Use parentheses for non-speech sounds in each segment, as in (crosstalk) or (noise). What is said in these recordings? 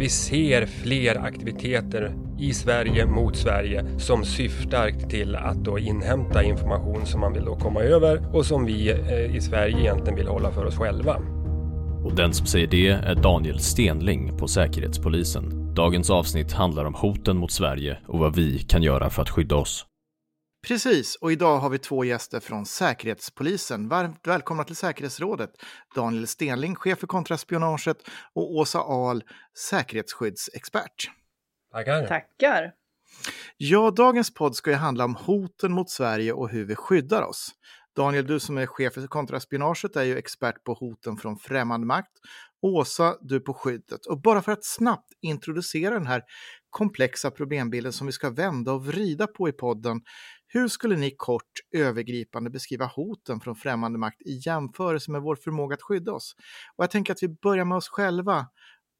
vi ser fler aktiviteter i Sverige mot Sverige som syftar till att då inhämta information som man vill då komma över och som vi eh, i Sverige egentligen vill hålla för oss själva. Och den som säger det är Daniel Stenling på Säkerhetspolisen. Dagens avsnitt handlar om hoten mot Sverige och vad vi kan göra för att skydda oss. Precis, och idag har vi två gäster från Säkerhetspolisen. Varmt välkomna till säkerhetsrådet. Daniel Stenling, chef för kontraspionaget och Åsa Ahl, säkerhetsskyddsexpert. Tackar. Tackar. Ja, dagens podd ska ju handla om hoten mot Sverige och hur vi skyddar oss. Daniel, du som är chef för kontraspionaget är ju expert på hoten från främmande makt. Åsa, du på skyddet. Och bara för att snabbt introducera den här komplexa problembilden som vi ska vända och vrida på i podden. Hur skulle ni kort övergripande beskriva hoten från främmande makt i jämförelse med vår förmåga att skydda oss? Och jag tänker att vi börjar med oss själva.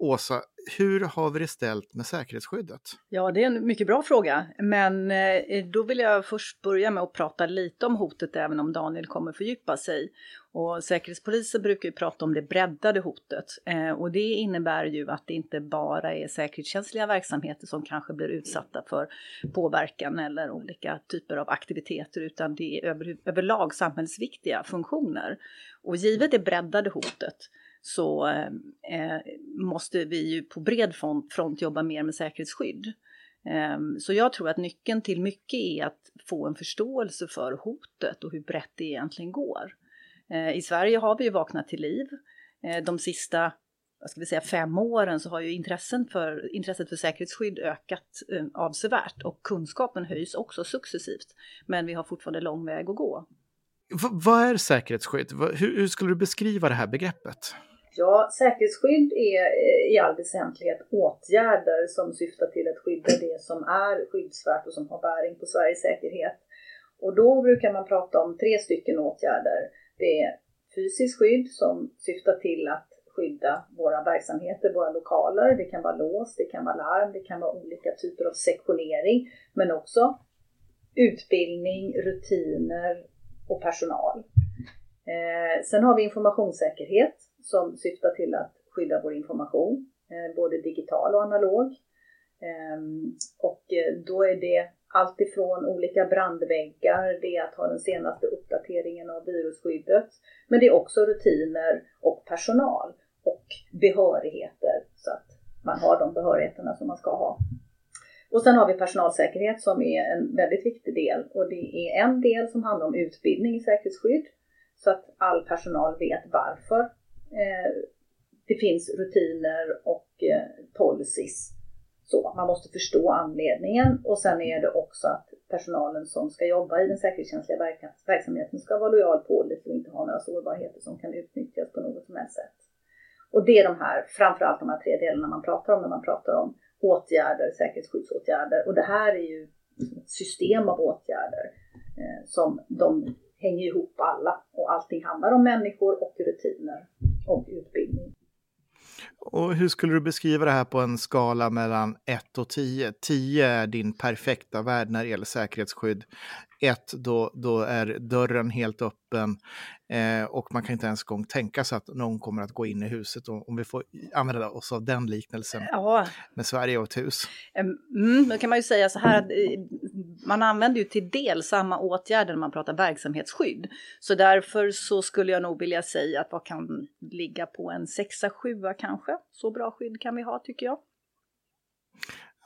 Åsa, hur har vi det ställt med säkerhetsskyddet? Ja, det är en mycket bra fråga, men eh, då vill jag först börja med att prata lite om hotet, även om Daniel kommer fördjupa sig. Och Säkerhetspolisen brukar ju prata om det breddade hotet eh, och det innebär ju att det inte bara är säkerhetskänsliga verksamheter som kanske blir utsatta för påverkan eller olika typer av aktiviteter, utan det är över, överlag samhällsviktiga funktioner. Och givet det breddade hotet så eh, måste vi ju på bred front, front jobba mer med säkerhetsskydd. Eh, så jag tror att nyckeln till mycket är att få en förståelse för hotet och hur brett det egentligen går. Eh, I Sverige har vi ju vaknat till liv. Eh, de sista vad ska vi säga, fem åren så har ju intressen för, intresset för säkerhetsskydd ökat eh, avsevärt och kunskapen höjs också successivt. Men vi har fortfarande lång väg att gå. V vad är säkerhetsskydd? Hur, hur skulle du beskriva det här begreppet? Ja, säkerhetsskydd är eh, i all väsentlighet åtgärder som syftar till att skydda det som är skyddsvärt och som har bäring på Sveriges säkerhet. Och då brukar man prata om tre stycken åtgärder. Det är fysiskt skydd som syftar till att skydda våra verksamheter, våra lokaler. Det kan vara lås, det kan vara larm, det kan vara olika typer av sektionering, men också utbildning, rutiner och personal. Eh, sen har vi informationssäkerhet som syftar till att skydda vår information, eh, både digital och analog. Ehm, och eh, då är det allt ifrån olika brandväggar, det är att ha den senaste uppdateringen av virusskyddet, men det är också rutiner och personal och behörigheter så att man har de behörigheterna som man ska ha. Och sen har vi personalsäkerhet som är en väldigt viktig del och det är en del som handlar om utbildning i säkerhetsskydd så att all personal vet varför Eh, det finns rutiner och eh, policies så, man måste förstå anledningen och sen är det också att personalen som ska jobba i den säkerhetskänsliga verksamheten ska vara lojal, pålitlig och inte ha några sårbarheter som kan utnyttjas på något som helst sätt. Och det är de här, framförallt de här tre delarna man pratar om när man pratar om åtgärder, säkerhetsskyddsåtgärder. Och det här är ju ett system av åtgärder eh, som de hänger ihop alla och allting handlar om människor och rutiner och utbildning. Och hur skulle du beskriva det här på en skala mellan 1 och 10? 10 är din perfekta värld när det gäller säkerhetsskydd. 1 då, då är dörren helt öppen eh, och man kan inte ens gång tänka sig att någon kommer att gå in i huset. Om vi får använda oss av den liknelsen ja. med Sverige och ett hus. Mm, då kan man ju säga så här att man använder ju till del samma åtgärder när man pratar verksamhetsskydd. Så därför så skulle jag nog vilja säga att vad kan ligga på en sexa, sjua kanske. Så bra skydd kan vi ha tycker jag.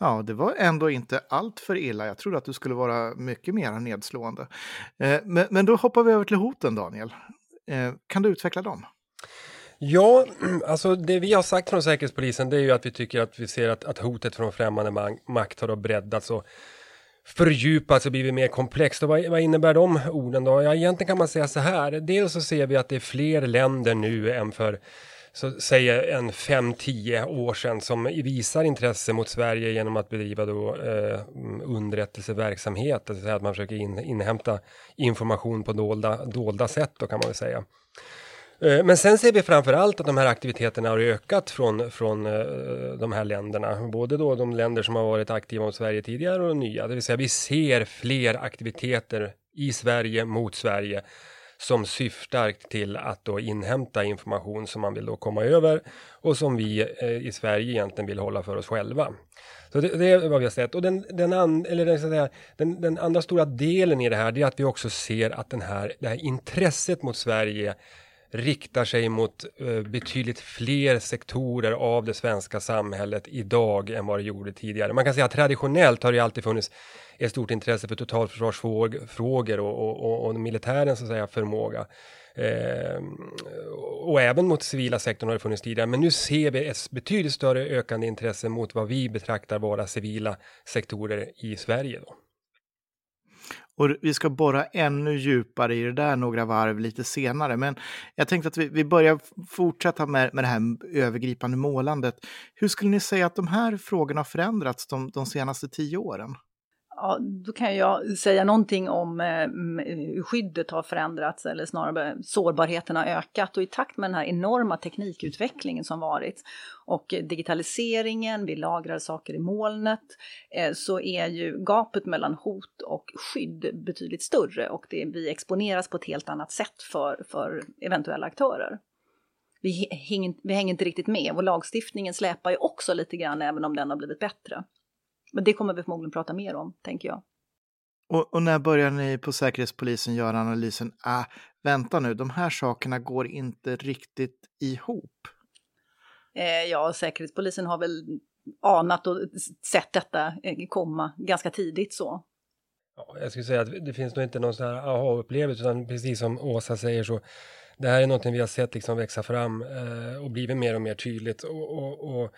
Ja, det var ändå inte allt för illa. Jag trodde att du skulle vara mycket mer nedslående. Eh, men, men, då hoppar vi över till hoten, Daniel. Eh, kan du utveckla dem? Ja, (clears throat) alltså det vi har sagt från Säkerhetspolisen det är ju att vi tycker att vi ser att, att hotet från främmande makt har breddats och fördjupats och blivit mer komplext. Och vad, vad, innebär de orden då? Ja, egentligen kan man säga så här. Dels så ser vi att det är fler länder nu än för så säger en 5-10 år sedan som visar intresse mot Sverige genom att bedriva då, eh, underrättelseverksamhet, alltså att man försöker in, inhämta information på dolda, dolda sätt då kan man väl säga. Eh, men sen ser vi framför allt att de här aktiviteterna har ökat från, från eh, de här länderna. Både då de länder som har varit aktiva mot Sverige tidigare och de nya. Det vill säga vi ser fler aktiviteter i Sverige mot Sverige som syftar till att då inhämta information som man vill då komma över och som vi eh, i Sverige egentligen vill hålla för oss själva. Så det, det är vad vi har sett. Och den, den, an, eller den, säga, den, den, andra stora delen i det här det är att vi också ser att den här, det här intresset mot Sverige riktar sig mot eh, betydligt fler sektorer av det svenska samhället idag än vad det gjorde tidigare. Man kan säga att traditionellt har det alltid funnits ett stort intresse för totalförsvarsfrågor och, och, och, och militärens så att säga, förmåga. Eh, och även mot civila sektorn har det funnits tidigare, men nu ser vi ett betydligt större ökande intresse mot vad vi betraktar vara civila sektorer i Sverige. Då. Och vi ska borra ännu djupare i det där några varv lite senare. Men jag tänkte att vi, vi börjar fortsätta med, med det här övergripande målandet. Hur skulle ni säga att de här frågorna har förändrats de, de senaste tio åren? Ja, då kan jag säga någonting om eh, hur skyddet har förändrats eller snarare sårbarheten har ökat och i takt med den här enorma teknikutvecklingen som varit och digitaliseringen, vi lagrar saker i molnet, eh, så är ju gapet mellan hot och skydd betydligt större och det, vi exponeras på ett helt annat sätt för, för eventuella aktörer. Vi, hänger, vi hänger inte riktigt med och lagstiftningen släpar ju också lite grann även om den har blivit bättre. Men det kommer vi förmodligen prata mer om, tänker jag. Och, och, när börjar ni på Säkerhetspolisen göra analysen, ah, vänta nu, de här sakerna går inte riktigt ihop? Eh, ja, Säkerhetspolisen har väl anat och sett detta eh, komma ganska tidigt så. Ja, jag skulle säga att det finns nog inte någon sån här aha-upplevelse, utan precis som Åsa säger så, det här är någonting vi har sett liksom växa fram eh, och blivit mer och mer tydligt. och, och, och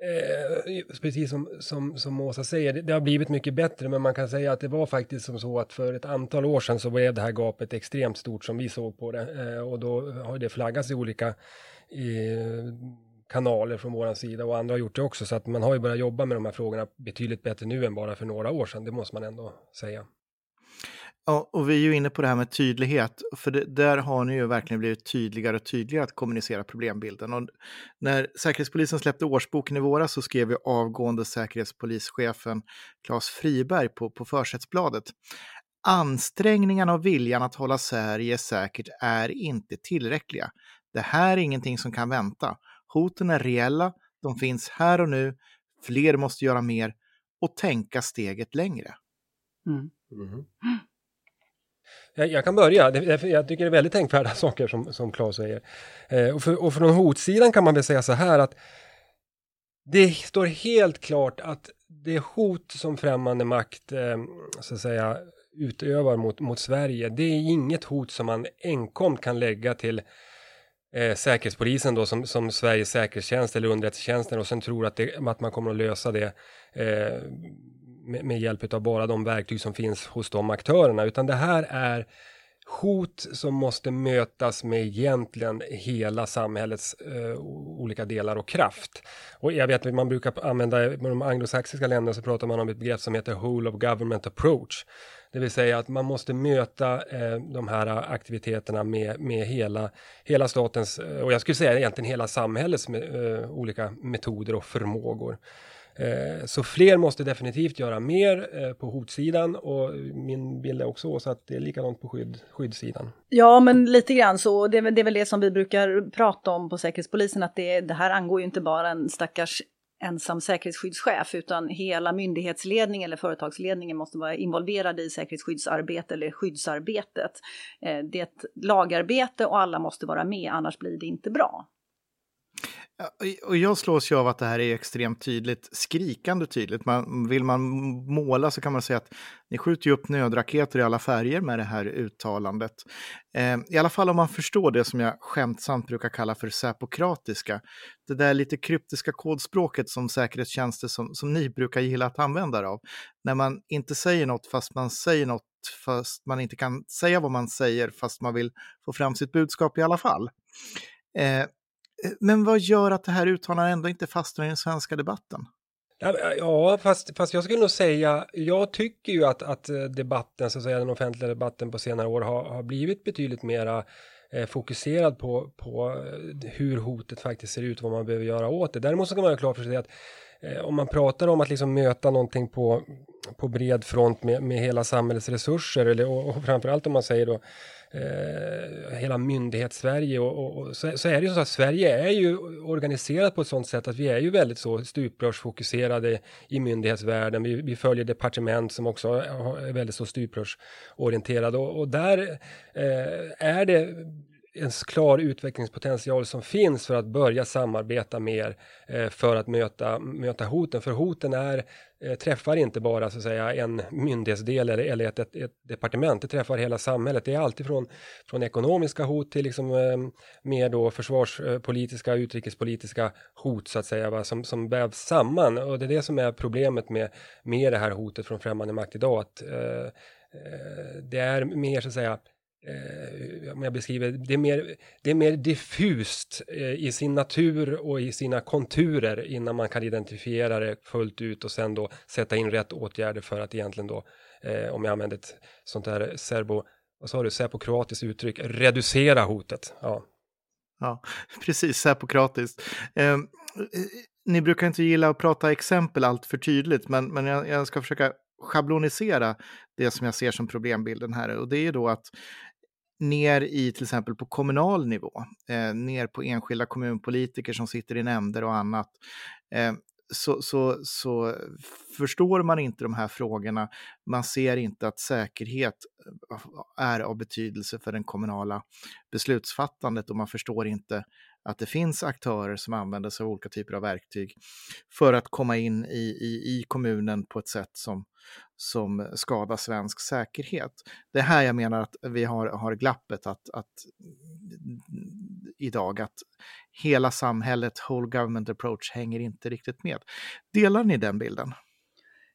Eh, precis som, som, som Åsa säger, det, det, har blivit mycket bättre, men man kan säga att det var faktiskt som så att för ett antal år sedan så blev det här gapet extremt stort som vi såg på det. Eh, och då har det flaggats i olika eh, kanaler från vår sida och andra har gjort det också, så att man har ju börjat jobba med de här frågorna betydligt bättre nu än bara för några år sedan, det måste man ändå säga. Ja, och vi är ju inne på det här med tydlighet, för det, där har ni ju verkligen blivit tydligare och tydligare att kommunicera problembilden. Och när Säkerhetspolisen släppte årsboken i våras så skrev ju avgående säkerhetspolischefen Claes Friberg på, på försättsbladet. Ansträngningarna och viljan att hålla Sverige säkert är inte tillräckliga. Det här är ingenting som kan vänta. Hoten är reella, de finns här och nu, fler måste göra mer och tänka steget längre. Mm. Mm. Jag, jag, kan börja, jag tycker det är väldigt tänkvärda (laughs) saker som, som Claes säger. Eh, och, för, och från hotsidan kan man väl säga så här att det står helt klart att det hot som främmande makt eh, så att säga utövar mot, mot Sverige, det är inget hot som man enkom kan lägga till eh, Säkerhetspolisen då som, som Sveriges säkerhetstjänst eller underrättelsetjänsten och sen tror att, det, att man kommer att lösa det eh, med, med hjälp av bara de verktyg som finns hos de aktörerna, utan det här är hot som måste mötas med egentligen hela samhällets eh, olika delar och kraft. Och jag vet att man brukar använda, i de anglosaxiska länderna så pratar man om ett begrepp som heter whole of government approach. Det vill säga att man måste möta eh, de här aktiviteterna med, med hela, hela statens, eh, och jag skulle säga egentligen hela samhällets eh, olika metoder och förmågor. Eh, så fler måste definitivt göra mer eh, på hotsidan och min bild är också så att det är likadant på skydd, skyddssidan. Ja, men lite grann så. Det är, det är väl det som vi brukar prata om på Säkerhetspolisen, att det, det här angår ju inte bara en stackars ensam säkerhetsskyddschef utan hela myndighetsledningen eller företagsledningen måste vara involverade i säkerhetsskyddsarbete eller skyddsarbetet. Eh, det är ett lagarbete och alla måste vara med, annars blir det inte bra. Och jag slås ju av att det här är extremt tydligt, skrikande tydligt. Man, vill man måla så kan man säga att ni skjuter ju upp nödraketer i alla färger med det här uttalandet. Eh, I alla fall om man förstår det som jag skämtsamt brukar kalla för säpokratiska. Det där lite kryptiska kodspråket som säkerhetstjänster som, som ni brukar gilla att använda er av. När man inte säger något fast man säger något fast man inte kan säga vad man säger fast man vill få fram sitt budskap i alla fall. Eh, Eh, men vad gör att det här uttalandet ändå inte fastnar i den svenska debatten? Ja, fast, fast jag skulle nog säga, jag tycker ju att, att eh, debatten, så att säga den offentliga debatten på senare år har, har blivit betydligt mera eh, fokuserad på, på eh, hur hotet faktiskt ser ut, vad man behöver göra åt det. Däremot så kan man ha klart för sig att eh, om man pratar om att liksom möta någonting på, på bred front med, med hela samhällets resurser, eller, och, och framförallt om man säger då eh, hela myndighets-Sverige och, och, och så, så, är det ju så att Sverige är ju organiserat på ett sådant sätt att vi är ju väldigt så stuprörsfokuserade i myndighetsvärlden. Vi, vi följer departement som också är väldigt så stuprörsorienterade och, och där eh, är det en klar utvecklingspotential som finns för att börja samarbeta mer eh, för att möta, möta hoten. För hoten är, eh, träffar inte bara så att säga en myndighetsdel eller, eller ett, ett, ett, departement, det träffar hela samhället. Det är alltid från, från ekonomiska hot till liksom, eh, mer då försvarspolitiska, eh, utrikespolitiska hot så att säga, va, som, som vävs samman. Och det är det som är problemet med, med det här hotet från främmande makt idag. Att, eh, eh det är mer så att säga eh, om jag beskriver, det är mer, det är mer diffust eh, i sin natur och i sina konturer innan man kan identifiera det fullt ut och sen då sätta in rätt åtgärder för att egentligen då, eh, om jag använder ett sånt här serbo, vad sa du, serbo-kroatiskt uttryck, reducera hotet. Ja, ja (laughs) precis, serbokroatiskt. Ehm, eh, ni brukar inte gilla att prata exempel allt för tydligt, men, men jag, jag ska försöka schablonisera det som jag ser som problembilden här. Och det är ju då att ner i till exempel på kommunal nivå, eh, ner på enskilda kommunpolitiker som sitter i nämnder och annat, eh, så, så, så förstår man inte de här frågorna. Man ser inte att säkerhet eh, är av betydelse för den kommunala beslutsfattandet och man förstår inte att det finns aktörer som använder sig av olika typer av verktyg för att komma in i, i, i kommunen på ett sätt som, som skadar svensk säkerhet. Det är här jag menar att vi har, har glappet att, att idag, att hela samhället, whole government approach, hänger inte riktigt med. Delar ni den bilden?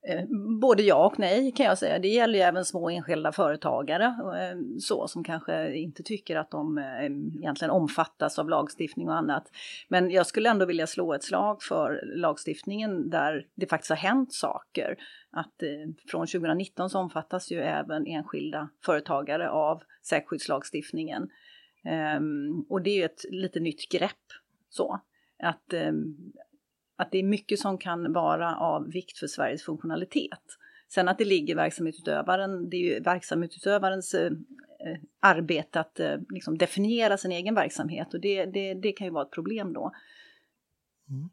Eh, både ja och nej kan jag säga. Det gäller ju även små enskilda företagare eh, så, som kanske inte tycker att de eh, egentligen omfattas av lagstiftning och annat. Men jag skulle ändå vilja slå ett slag för lagstiftningen där det faktiskt har hänt saker. Att från 2019 så omfattas ju även enskilda företagare av säkerhetsskyddslagstiftningen. Ehm, och det är ju ett lite nytt grepp så. Att ehm, att det är mycket som kan vara av vikt för Sveriges funktionalitet. Sen att det ligger verksamhetsutövaren, det är ju verksamhetsutövarens eh, eh, arbete att eh, liksom definiera sin egen verksamhet och det, det, det kan ju vara ett problem då. Mm.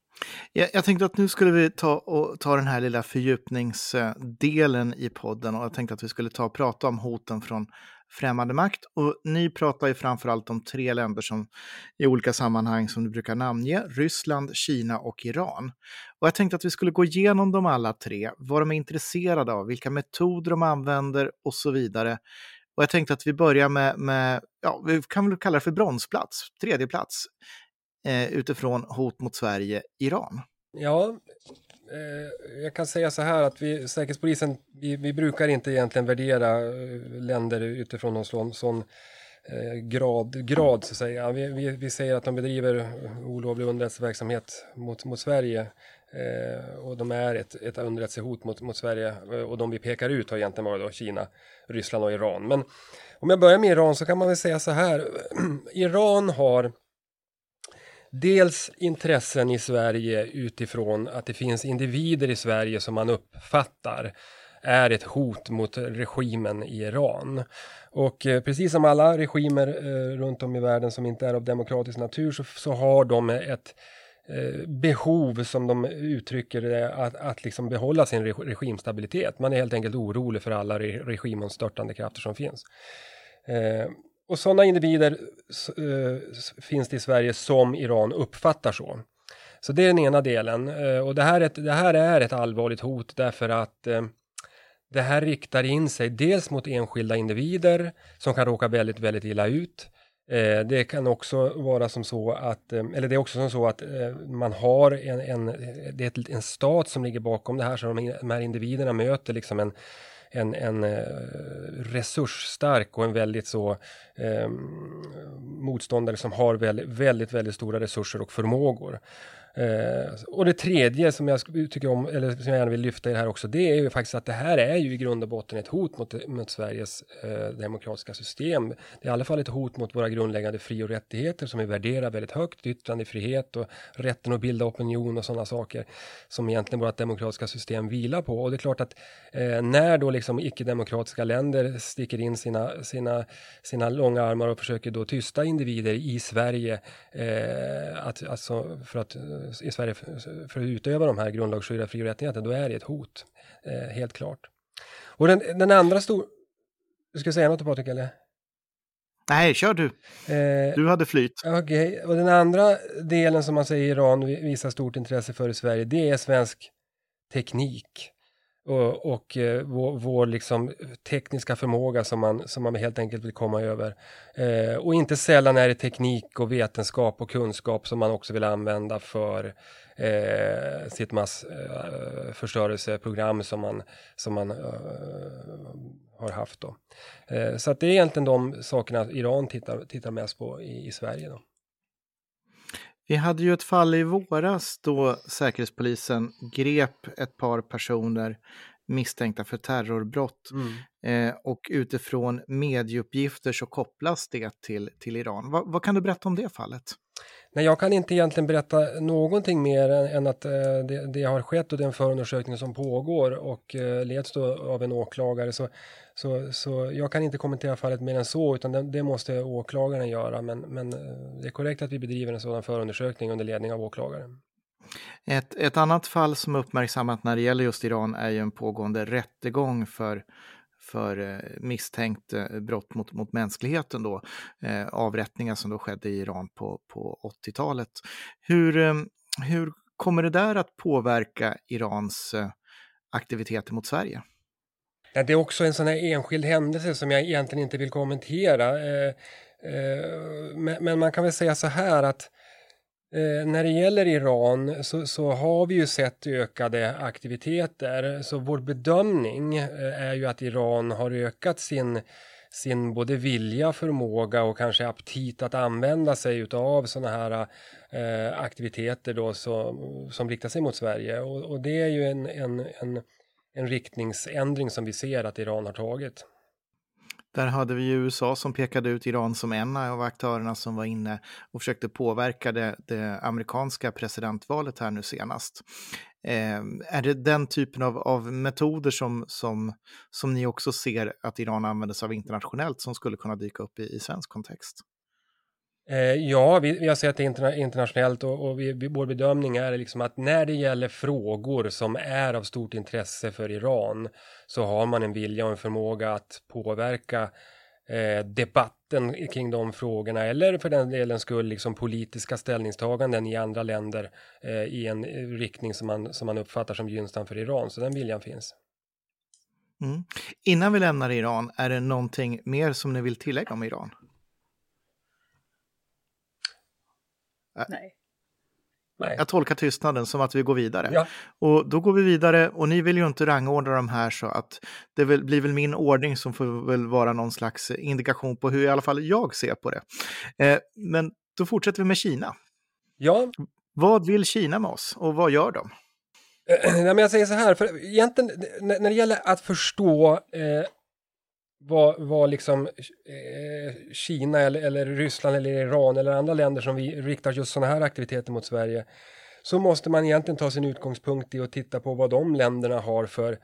Jag, jag, tänkte att nu skulle vi ta, och, ta den här lilla fördjupningsdelen i podden och jag tänkte att vi skulle ta och prata om hoten från främmande makt. Och ni pratar ju framförallt om tre länder som i olika sammanhang som du brukar namnge, Ryssland, Kina och Iran. Och jag tänkte att vi skulle gå igenom dem alla tre, vad de är intresserade av, vilka metoder de använder och så vidare. Och jag tänkte att vi börjar med, med ja, vi kan väl kalla det för bronsplats, tredje plats, eh, utifrån hot mot Sverige, Iran. Ja, Eh, jag kan säga så här att vi, Säkerhetspolisen, vi, vi brukar inte egentligen värdera eh, länder utifrån någon sån, sån eh, grad, grad så att säga. Vi, vi, vi säger att de bedriver olovlig underrättelseverksamhet mot, mot Sverige eh, och de är ett, ett underrättelsehot mot, mot Sverige eh, och de vi pekar ut har egentligen varit då Kina, Ryssland och Iran. Men om jag börjar med Iran så kan man väl säga så här. (clears throat) Iran har dels intressen i Sverige utifrån att det finns individer i Sverige som man uppfattar är ett hot mot regimen i Iran. Och eh, precis som alla regimer eh, runt om i världen som inte är av demokratisk natur så, så har de ett eh, behov som de uttrycker det att, att liksom behålla sin re regimstabilitet. Man är helt enkelt orolig för alla re regimomstörtande krafter som finns. Eh, och sådana individer uh, finns det i Sverige som Iran uppfattar så. Så det är den ena delen. Uh, och det här, är ett, det här är ett allvarligt hot därför att uh, det här riktar in sig dels mot enskilda individer som kan råka väldigt, väldigt illa ut. Det kan också vara som så att, eller det är också som så att man har en, en, det är en stat som ligger bakom det här, så de, de här individerna möter liksom en en, en eh, resursstark och en väldigt så eh, motståndare som har väldigt, väldigt, väldigt stora resurser och förmågor. Eh, och det tredje som jag tycker om, eller som jag gärna vill lyfta i det här också, det är ju faktiskt att det här är ju i grund och botten ett hot mot, mot Sveriges eh, demokratiska system. Det är i alla fall ett hot mot våra grundläggande fri och rättigheter som vi värderar väldigt högt, yttrandefrihet och rätten att bilda opinion och sådana saker som egentligen vårt demokratiska system vilar på. Och det är klart att eh, när då liksom icke-demokratiska länder sticker in sina, sina, sina långa armar och försöker då tysta individer i Sverige, eh, att, alltså för att i Sverige för, för att utöva de här grundlagsskyddade fri och rättigheterna, då är det ett hot. Eh, helt klart. Och den, den andra stor... Du ska säga något Patrik eller? Nej, kör du. Eh, du hade flyt. Okej, okay. och den andra delen som man säger Iran visar stort intresse för i Sverige, det är svensk teknik och, och eh, vår, vår liksom tekniska förmåga som man, som man helt enkelt vill komma över. Eh, och inte sällan är det teknik och vetenskap och kunskap som man också vill använda för eh, sitt massförstörelseprogram eh, som man, som man eh, har haft. Då. Eh, så att det är egentligen de sakerna Iran tittar, tittar mest på i, i Sverige. Då. Vi hade ju ett fall i våras då Säkerhetspolisen grep ett par personer misstänkta för terrorbrott. Mm. Eh, och utifrån medieuppgifter så kopplas det till, till Iran. Va, vad kan du berätta om det fallet? Nej, jag kan inte egentligen berätta någonting mer än, än att eh, det, det, har skett och det är en förundersökning som pågår och eh, leds då av en åklagare. Så, så, så jag kan inte kommentera fallet mer än så, utan det, det måste åklagaren göra. Men, men eh, det är korrekt att vi bedriver en sådan förundersökning under ledning av åklagaren. Ett, ett annat fall som uppmärksammat när det gäller just Iran är ju en pågående rättegång för för eh, misstänkt eh, brott mot, mot mänskligheten då, eh, avrättningar som då skedde i Iran på, på 80-talet. Hur, hur kommer det där att påverka Irans aktiviteter mot Sverige? Ja, det är också en sån här enskild händelse som jag egentligen inte vill kommentera. men, man kan väl säga så här att Eh, när det gäller Iran så, så, har vi ju sett ökade aktiviteter. Så vår bedömning eh, är ju att Iran har ökat sin, sin både vilja, förmåga och kanske aptit att använda sig av sådana här eh, aktiviteter då som, som riktar sig mot Sverige. Och, och det är ju en, en, en, en riktningsändring som vi ser att Iran har tagit. Där hade vi USA som pekade ut Iran som en av aktörerna som var inne och försökte påverka det, det amerikanska presidentvalet här nu senast. Eh, är det den typen av, av metoder som, som, som ni också ser att Iran använder sig av internationellt som skulle kunna dyka upp i, i svensk kontext? Eh, ja, vi, vi, har sett det interna internationellt och, och vi, vi, vår bedömning är liksom att när det gäller frågor som är av stort intresse för Iran så har man en vilja och en förmåga att påverka eh, debatten kring de frågorna eller för den delen skull liksom politiska ställningstaganden i andra länder eh, i en eh, riktning som man, som man uppfattar som gynnsam för Iran. Så den viljan finns. Mm. Innan vi lämnar Iran, är det någonting mer som ni vill tillägga om Iran? Nej. Jag tolkar tystnaden som att vi går vidare. Ja. Och då går vi vidare och ni vill ju inte rangordna de här så att det väl, blir väl min ordning som får väl vara någon slags indikation på hur i alla fall jag ser på det. Eh, men då fortsätter vi med Kina. Ja. Vad vill Kina med oss och vad gör de? (clears throat) Nej, men jag säger så här, för egentligen när det gäller att förstå eh, vad, vad liksom eh, Kina eller, eller Ryssland eller Iran eller andra länder som vi riktar just sådana här aktiviteter mot Sverige så måste man egentligen ta sin utgångspunkt i att titta på vad de länderna har för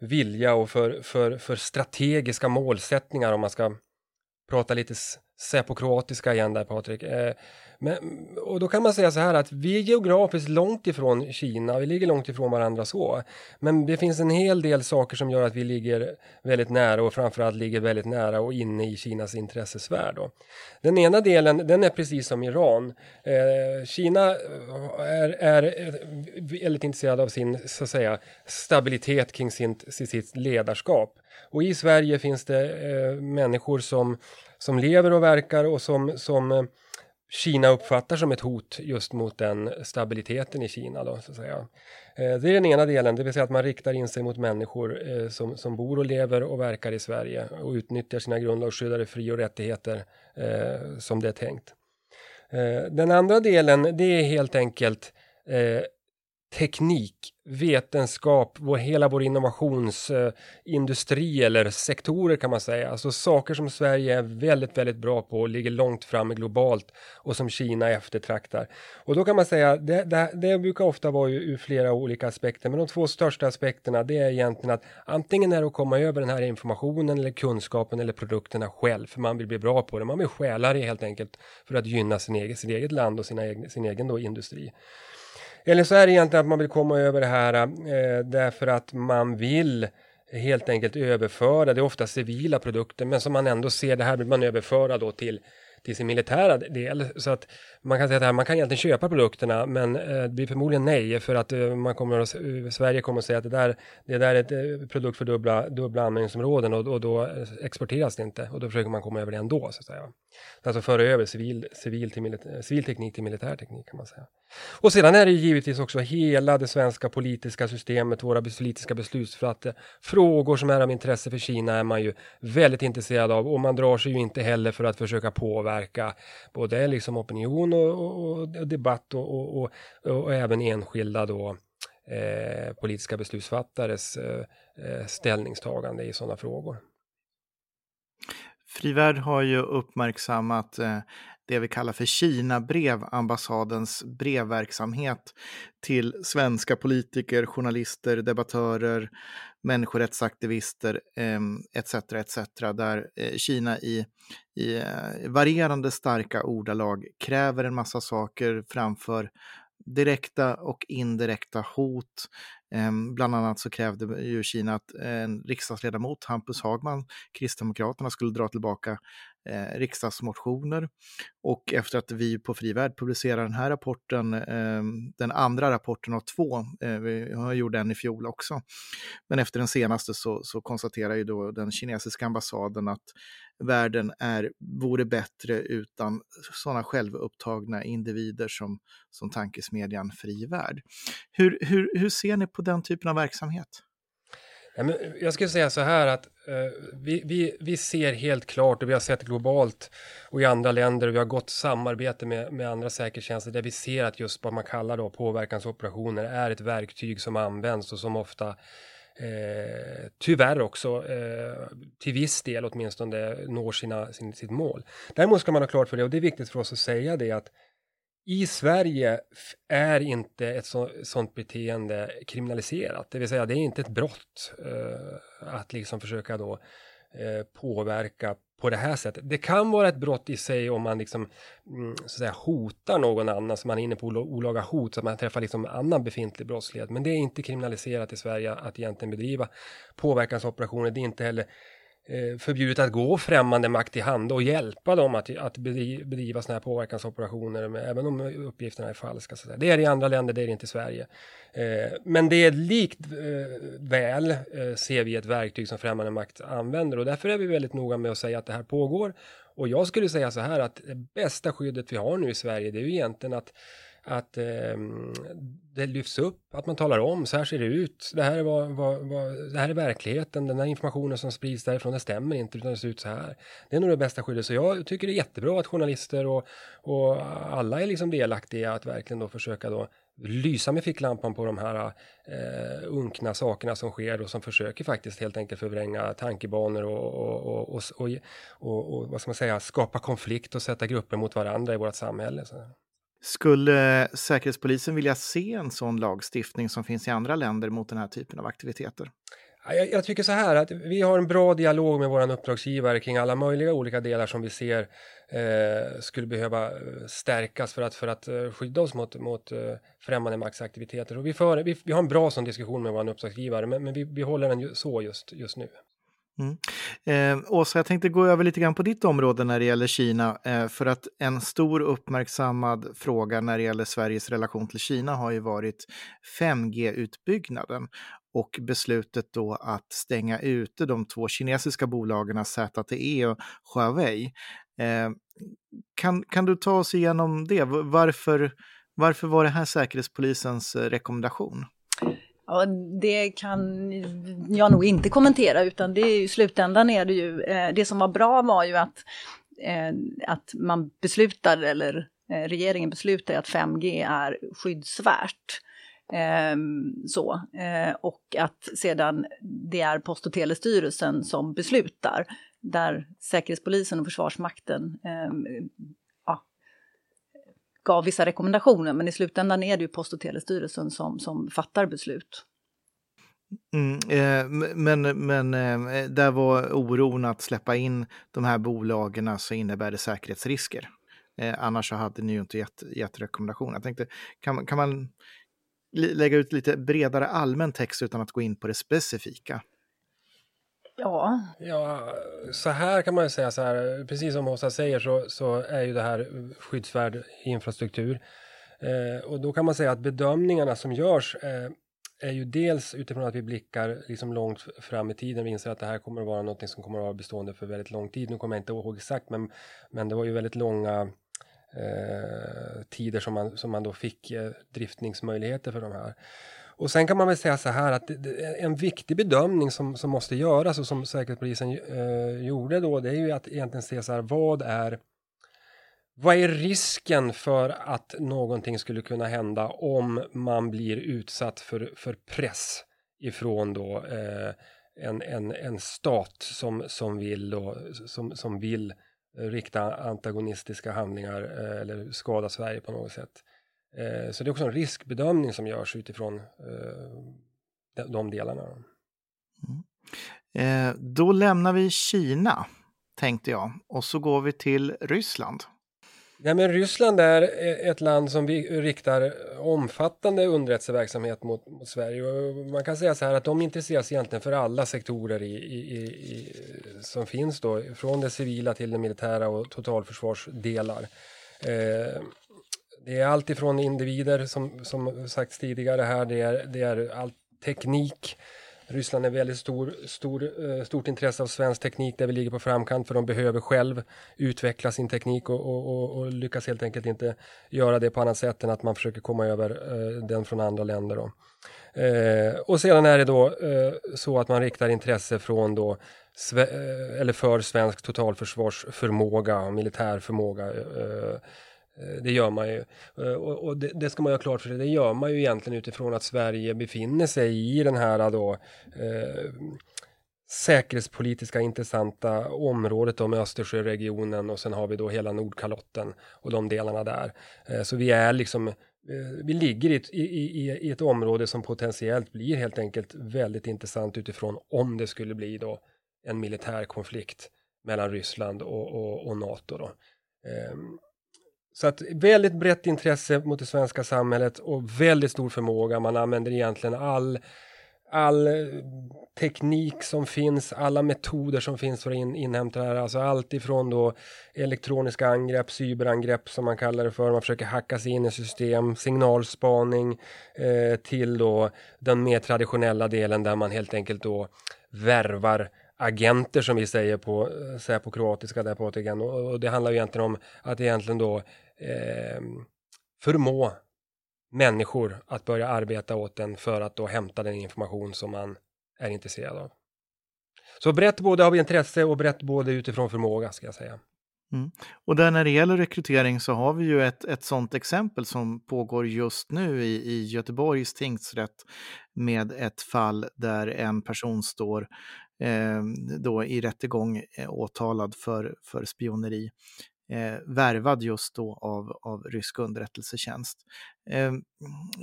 vilja och för, för, för strategiska målsättningar om man ska prata lite Säpo-kroatiska igen där Patrik. Eh, men, och då kan man säga så här att vi är geografiskt långt ifrån Kina, vi ligger långt ifrån varandra så. Men det finns en hel del saker som gör att vi ligger väldigt nära och framförallt ligger väldigt nära och inne i Kinas intressesfär. Då. Den ena delen, den är precis som Iran. Eh, Kina eh, är, är eh, väldigt intresserad av sin så att säga, stabilitet kring sin, sitt ledarskap. Och i Sverige finns det eh, människor som som lever och verkar och som, som eh, Kina uppfattar som ett hot just mot den stabiliteten i Kina. Då, så att säga. Eh, det är den ena delen, det vill säga att man riktar in sig mot människor eh, som, som bor och lever och verkar i Sverige och utnyttjar sina grundlagsskyddade fri och rättigheter som det är tänkt. Den andra delen, det är helt enkelt eh, teknik, vetenskap, vår, hela vår innovationsindustri eh, eller sektorer kan man säga. Alltså saker som Sverige är väldigt, väldigt bra på och ligger långt framme globalt och som Kina eftertraktar. Och då kan man säga, det, det, det brukar ofta vara ur flera olika aspekter, men de två största aspekterna det är egentligen att antingen är det att komma över den här informationen eller kunskapen eller produkterna själv, för man vill bli bra på det. Man vill stjäla det helt enkelt för att gynna sin egen, sitt eget land och sina, sin egen då industri. Eller så är det egentligen att man vill komma över det här eh, därför att man vill helt enkelt överföra, det är ofta civila produkter, men som man ändå ser, det här vill man överföra då till till sin militära del. Så att man kan säga att här, man kan egentligen köpa produkterna men eh, det blir förmodligen nej för att eh, man kommer att, eh, Sverige kommer att säga att det där, det där är ett produkt för dubbla, dubbla användningsområden och, och då exporteras det inte och då försöker man komma över det ändå så att säga. Alltså föra över civil, civil, till civil teknik till militär teknik kan man säga. Och sedan är det givetvis också hela det svenska politiska systemet, våra politiska beslutsfattare. Frågor som är av intresse för Kina är man ju väldigt intresserad av och man drar sig ju inte heller för att försöka påverka både liksom opinion och, och, och debatt och, och, och, även enskilda då eh, politiska beslutsfattares eh, eh ställningstagande i sådana frågor. Frivärd har ju uppmärksammat eh, det vi kallar för Kina-brev, ambassadens brevverksamhet till svenska politiker, journalister, debattörer, människorättsaktivister ehm, etc. etc. där eh, Kina i, i eh, varierande starka ordalag kräver en massa saker framför direkta och indirekta hot. Ehm, bland annat så krävde ju Kina att en riksdagsledamot, Hampus Hagman, Kristdemokraterna, skulle dra tillbaka eh, riksdagsmotioner. Och efter att vi på Frivärd publicerade den här rapporten, eh, den andra rapporten av två, eh, vi gjorde en i fjol också, men efter den senaste så, så konstaterar ju då den kinesiska ambassaden att världen är, vore bättre utan sådana självupptagna individer som, som tankesmedjan Frivärd. Hur, hur, hur ser ni på den typen av verksamhet? Jag skulle säga så här att Eh, vi, vi, vi ser helt klart och vi har sett globalt och i andra länder och vi har gott samarbete med, med andra säkerhetstjänster där vi ser att just vad man kallar då påverkansoperationer är ett verktyg som används och som ofta eh, tyvärr också eh, till viss del åtminstone når sina, sin, sitt mål. Däremot ska man ha klart för det och det är viktigt för oss att säga det att i Sverige är inte ett så, sånt beteende kriminaliserat, det vill säga det är inte ett brott eh, att liksom försöka då eh, påverka på det här sättet. Det kan vara ett brott i sig om man liksom mm, så att säga, hotar någon annan, så man är inne på olaga hot, så att man träffar liksom annan befintlig brottslighet. Men det är inte kriminaliserat i Sverige att egentligen bedriva påverkansoperationer. Det är inte heller eh, Eh, förbjudet att gå främmande makt i hand och hjälpa dem att, att bedriva sådana här påverkansoperationer, med, även om uppgifterna är falska. Så det är det i andra länder, det är det inte i Sverige. Eh, men det är likt eh, väl eh, ser vi ett verktyg som främmande makt använder och därför är vi väldigt noga med att säga att det här pågår. Och jag skulle säga så här att det bästa skyddet vi har nu i Sverige, det är ju egentligen att att eh, det lyfts upp, att man talar om, så här ser det ut, det här, är vad, vad, vad, det här är verkligheten, den här informationen som sprids därifrån, det stämmer inte, utan det ser ut så här. Det är nog det bästa skyddet, så jag tycker det är jättebra att journalister och, och alla är liksom delaktiga att verkligen då försöka då lysa med ficklampan på de här eh, unkna sakerna som sker och som försöker faktiskt helt enkelt förvränga tankebanor och, och, och, och, och vad ska man säga, skapa konflikt och sätta grupper mot varandra i vårt samhälle. Så. Skulle Säkerhetspolisen vilja se en sån lagstiftning som finns i andra länder mot den här typen av aktiviteter? Jag, jag, tycker så här att vi har en bra dialog med våran uppdragsgivare kring alla möjliga olika delar som vi ser eh, skulle behöva eh, stärkas för att, för att eh, skydda oss mot, mot uh, främmande maktsaktiviteter. Och vi, för, vi, vi, har en bra sån diskussion med våran uppdragsgivare men, men vi, vi håller den ju, så just, just nu. Mm. Eh, Åsa, jag tänkte gå över lite grann på ditt område när det gäller Kina. Eh, för att en stor uppmärksammad fråga när det gäller Sveriges relation till Kina har ju varit 5G-utbyggnaden och beslutet då att stänga ute de två kinesiska bolagen ZTE och Huawei. Eh, kan, kan du ta oss igenom det? Varför, varför var det här Säkerhetspolisens rekommendation? Ja, det kan jag nog inte kommentera utan det är ju, i slutändan är det ju, eh, det som var bra var ju att, eh, att man beslutade eller eh, regeringen beslutade att 5G är skyddsvärt. Eh, så, eh, och att sedan det är Post och telestyrelsen som beslutar, där Säkerhetspolisen och Försvarsmakten ehm, gav vissa rekommendationer, men i slutändan är det ju Post och telestyrelsen som, som fattar beslut. Mm, eh, men men eh, där var oron att släppa in de här bolagen så innebär det säkerhetsrisker. Eh, annars så hade ni ju inte gett, gett rekommendationer. Jag tänkte, kan, kan man lägga ut lite bredare allmän text utan att gå in på det specifika? Ja. ja, så här kan man ju säga så här, precis som Åsa säger så, så är ju det här skyddsvärd infrastruktur. Eh, och då kan man säga att bedömningarna som görs eh, är ju dels utifrån att vi blickar liksom långt fram i tiden. Vi inser att det här kommer att vara något som kommer att vara bestående för väldigt lång tid. Nu kommer jag inte ihåg exakt, men, men det var ju väldigt långa eh, tider som man, som man då fick eh, driftningsmöjligheter för de här. Och sen kan man väl säga så här att en viktig bedömning som, som måste göras och som Säkerhetspolisen eh, gjorde då, det är ju att egentligen se så här, vad är vad är risken för att någonting skulle kunna hända om man blir utsatt för, för press ifrån då eh, en, en, en stat som, som, vill då, som, som vill rikta antagonistiska handlingar eh, eller skada Sverige på något sätt. Eh, så det är också en riskbedömning som görs utifrån eh, de, de delarna. Mm. Eh, då lämnar vi Kina, tänkte jag, och så går vi till Ryssland. Ja, men Ryssland är ett land som vi riktar omfattande underrättelseverksamhet mot, mot Sverige. Och man kan säga så här att de intresseras egentligen för alla sektorer i, i, i, som finns då, från det civila till det militära och totalförsvarsdelar. Eh, det är allt ifrån individer som, som sagts tidigare här, det är, det är all teknik, Ryssland är väldigt stor, stor, eh, stort intresse av svensk teknik där vi ligger på framkant för de behöver själv utveckla sin teknik och, och, och, och lyckas helt enkelt inte göra det på annat sätt än att man försöker komma över eh, den från andra länder. Då. Eh, och sedan är det då eh, så att man riktar intresse från då sve, eh, eller för svensk totalförsvarsförmåga och militär förmåga Eh, Eh, det gör man ju. Eh, och, det, ska man ju ha klart för sig. Det gör man ju egentligen utifrån att Sverige befinner sig i den här eh, då eh, säkerhetspolitiska intressanta området då med Östersjöregionen och sen har vi då hela Nordkalotten och de delarna där. Eh, så vi är liksom vi ligger i ett, i, i ett område som potentiellt blir helt enkelt väldigt intressant utifrån om det skulle bli då en militär konflikt mellan Ryssland och, och, och NATO. Då. Ehm, så att väldigt brett intresse mot det svenska samhället och väldigt stor förmåga. Man använder egentligen all, all eh, teknik som finns, alla metoder som finns för att in, inhämta det här. Alltså allt ifrån då elektroniska angrepp, cyberangrepp som man kallar det för. Man försöker hacka sig in i system, signalspaning eh, till då den mer traditionella delen där man helt enkelt då värvar agenter som vi säger på, eh, säger på kroatiska där på återigen. Och, och det handlar ju egentligen om att egentligen då eh, förmå människor att börja arbeta åt den för att då hämta den information som man är intresserad av. Så brett både av intresse och brett både utifrån förmåga ska jag säga. Mm. Och där när det gäller rekrytering så har vi ju ett, ett sådant exempel som pågår just nu i, i Göteborgs tingsrätt med ett fall där en person står Ehm, då i rättegång eh, åtalad för, för spioneri. Eh, värvad just då av, av rysk underrättelsetjänst. Eh,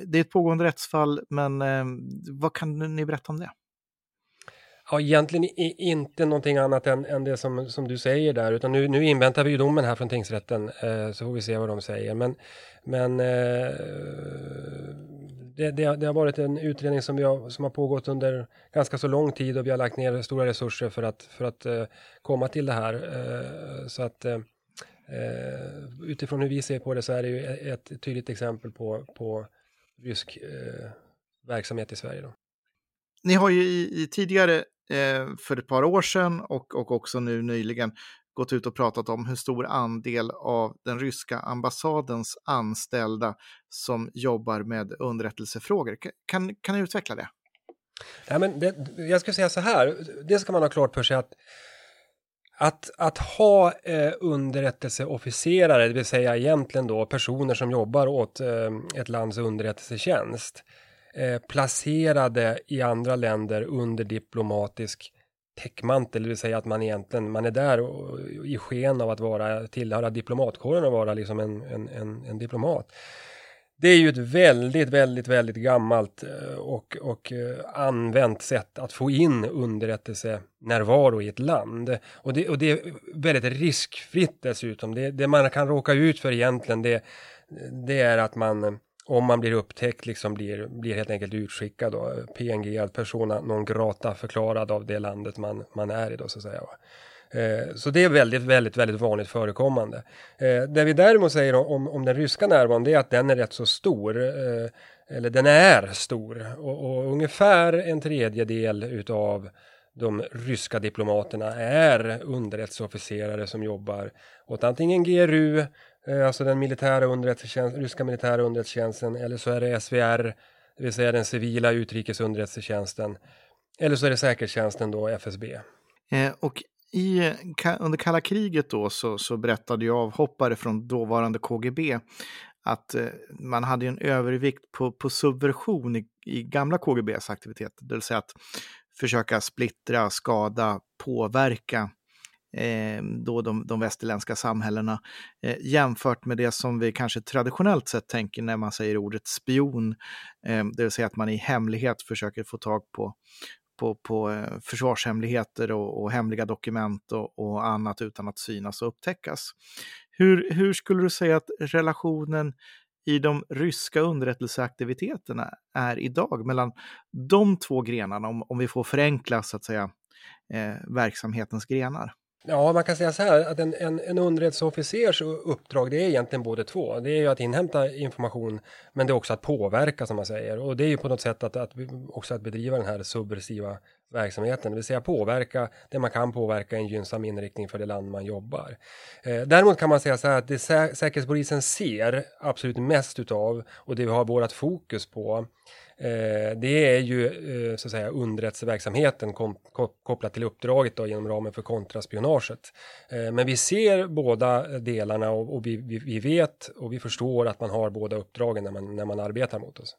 det är ett pågående rättsfall, men eh, vad kan ni berätta om det? Ja, egentligen inte någonting annat än, än det som, som du säger där, utan nu, nu inväntar vi ju domen här från tingsrätten, eh, så får vi se vad de säger. Men, men eh, det, det, det, har varit en utredning som, vi har, som har pågått under ganska så lång tid och vi har lagt ner stora resurser för att, för att uh, komma till det här. Uh, så att uh, utifrån hur vi ser på det så är det ju ett tydligt exempel på, på rysk verksamhet i Sverige. Då. Ni har ju i, i tidigare för ett par år sedan och, och också nu nyligen gått ut och pratat om hur stor andel av den ryska ambassadens anställda som jobbar med underrättelsefrågor. Kan, kan du utveckla det? Nej, men det, jag skulle säga så här, det ska man ha klart för sig att att, att ha eh, underrättelseofficerare, det vill säga egentligen då personer som jobbar åt eh, ett lands underrättelsetjänst, eh, placerade i andra länder under diplomatisk täckmantel, det vill säga att man egentligen, man är där och, i sken av att vara, tillhöra diplomatkåren och vara liksom en, en, en, en diplomat. Det är ju ett väldigt, väldigt, väldigt gammalt eh, och, och eh, använt sätt att få in underrättelsenärvaro i ett land. Och det, och det är väldigt riskfritt dessutom. Det, det man kan råka ut för egentligen det, det är att man eh, om man blir upptäckt liksom blir, blir helt enkelt utskickad då, PNG, persona non grata förklarad av det landet man, man är i då så att säga. Eh, så det är väldigt, väldigt, väldigt vanligt förekommande. Eh, det vi däremot säger om, om den ryska närvaron det är att den är rätt så stor. Eh, eller den är stor och, och ungefär en tredjedel utav de ryska diplomaterna är underrättelseofficerare som jobbar åt antingen GRU, Eh, alltså den militära underrättelsetjänsten, ryska militära underrättelsetjänsten, eller så är det SVR, det vill säga den civila utrikesunderrättelsetjänsten, eller så är det säkerhetstjänsten då, FSB. Eh, och i, under kalla kriget då så, så berättade ju avhoppare från dåvarande KGB att eh, man hade en övervikt på, på subversion i, i gamla KGBs aktiviteter, det vill säga att försöka splittra, skada, påverka eh, då de, de västerländska samhällena eh, jämfört med det som vi kanske traditionellt sett tänker när man säger ordet spion, eh, det vill säga att man i hemlighet försöker få tag på på, på eh, försvarshemligheter och, och hemliga dokument och, och, annat utan att synas och upptäckas. Hur, hur skulle du säga att relationen i de ryska underrättelseaktiviteterna är idag mellan de två grenarna, om, om vi får förenkla så att säga eh, verksamhetens grenar? Ja, man kan säga så här att en, en, en underrättelseofficers uppdrag det är egentligen både två. Det är ju att inhämta information men det är också att påverka som man säger. Och det är ju på något sätt att, att också att bedriva den här subversiva verksamheten, det vill säga påverka det man kan påverka i en gynnsam inriktning för det land man jobbar. Eh, däremot kan man säga så här att det sä Säkerhetspolisen ser absolut mest utav och det vi har vårat fokus på Eh, det är ju eh, så att säga underrättelseverksamheten kom, kopplat till uppdraget då, genom ramen för kontraspionaget. Eh, men vi ser båda delarna och, och vi, vi, vi, vet och vi förstår att man har båda uppdragen när man, när man arbetar mot oss.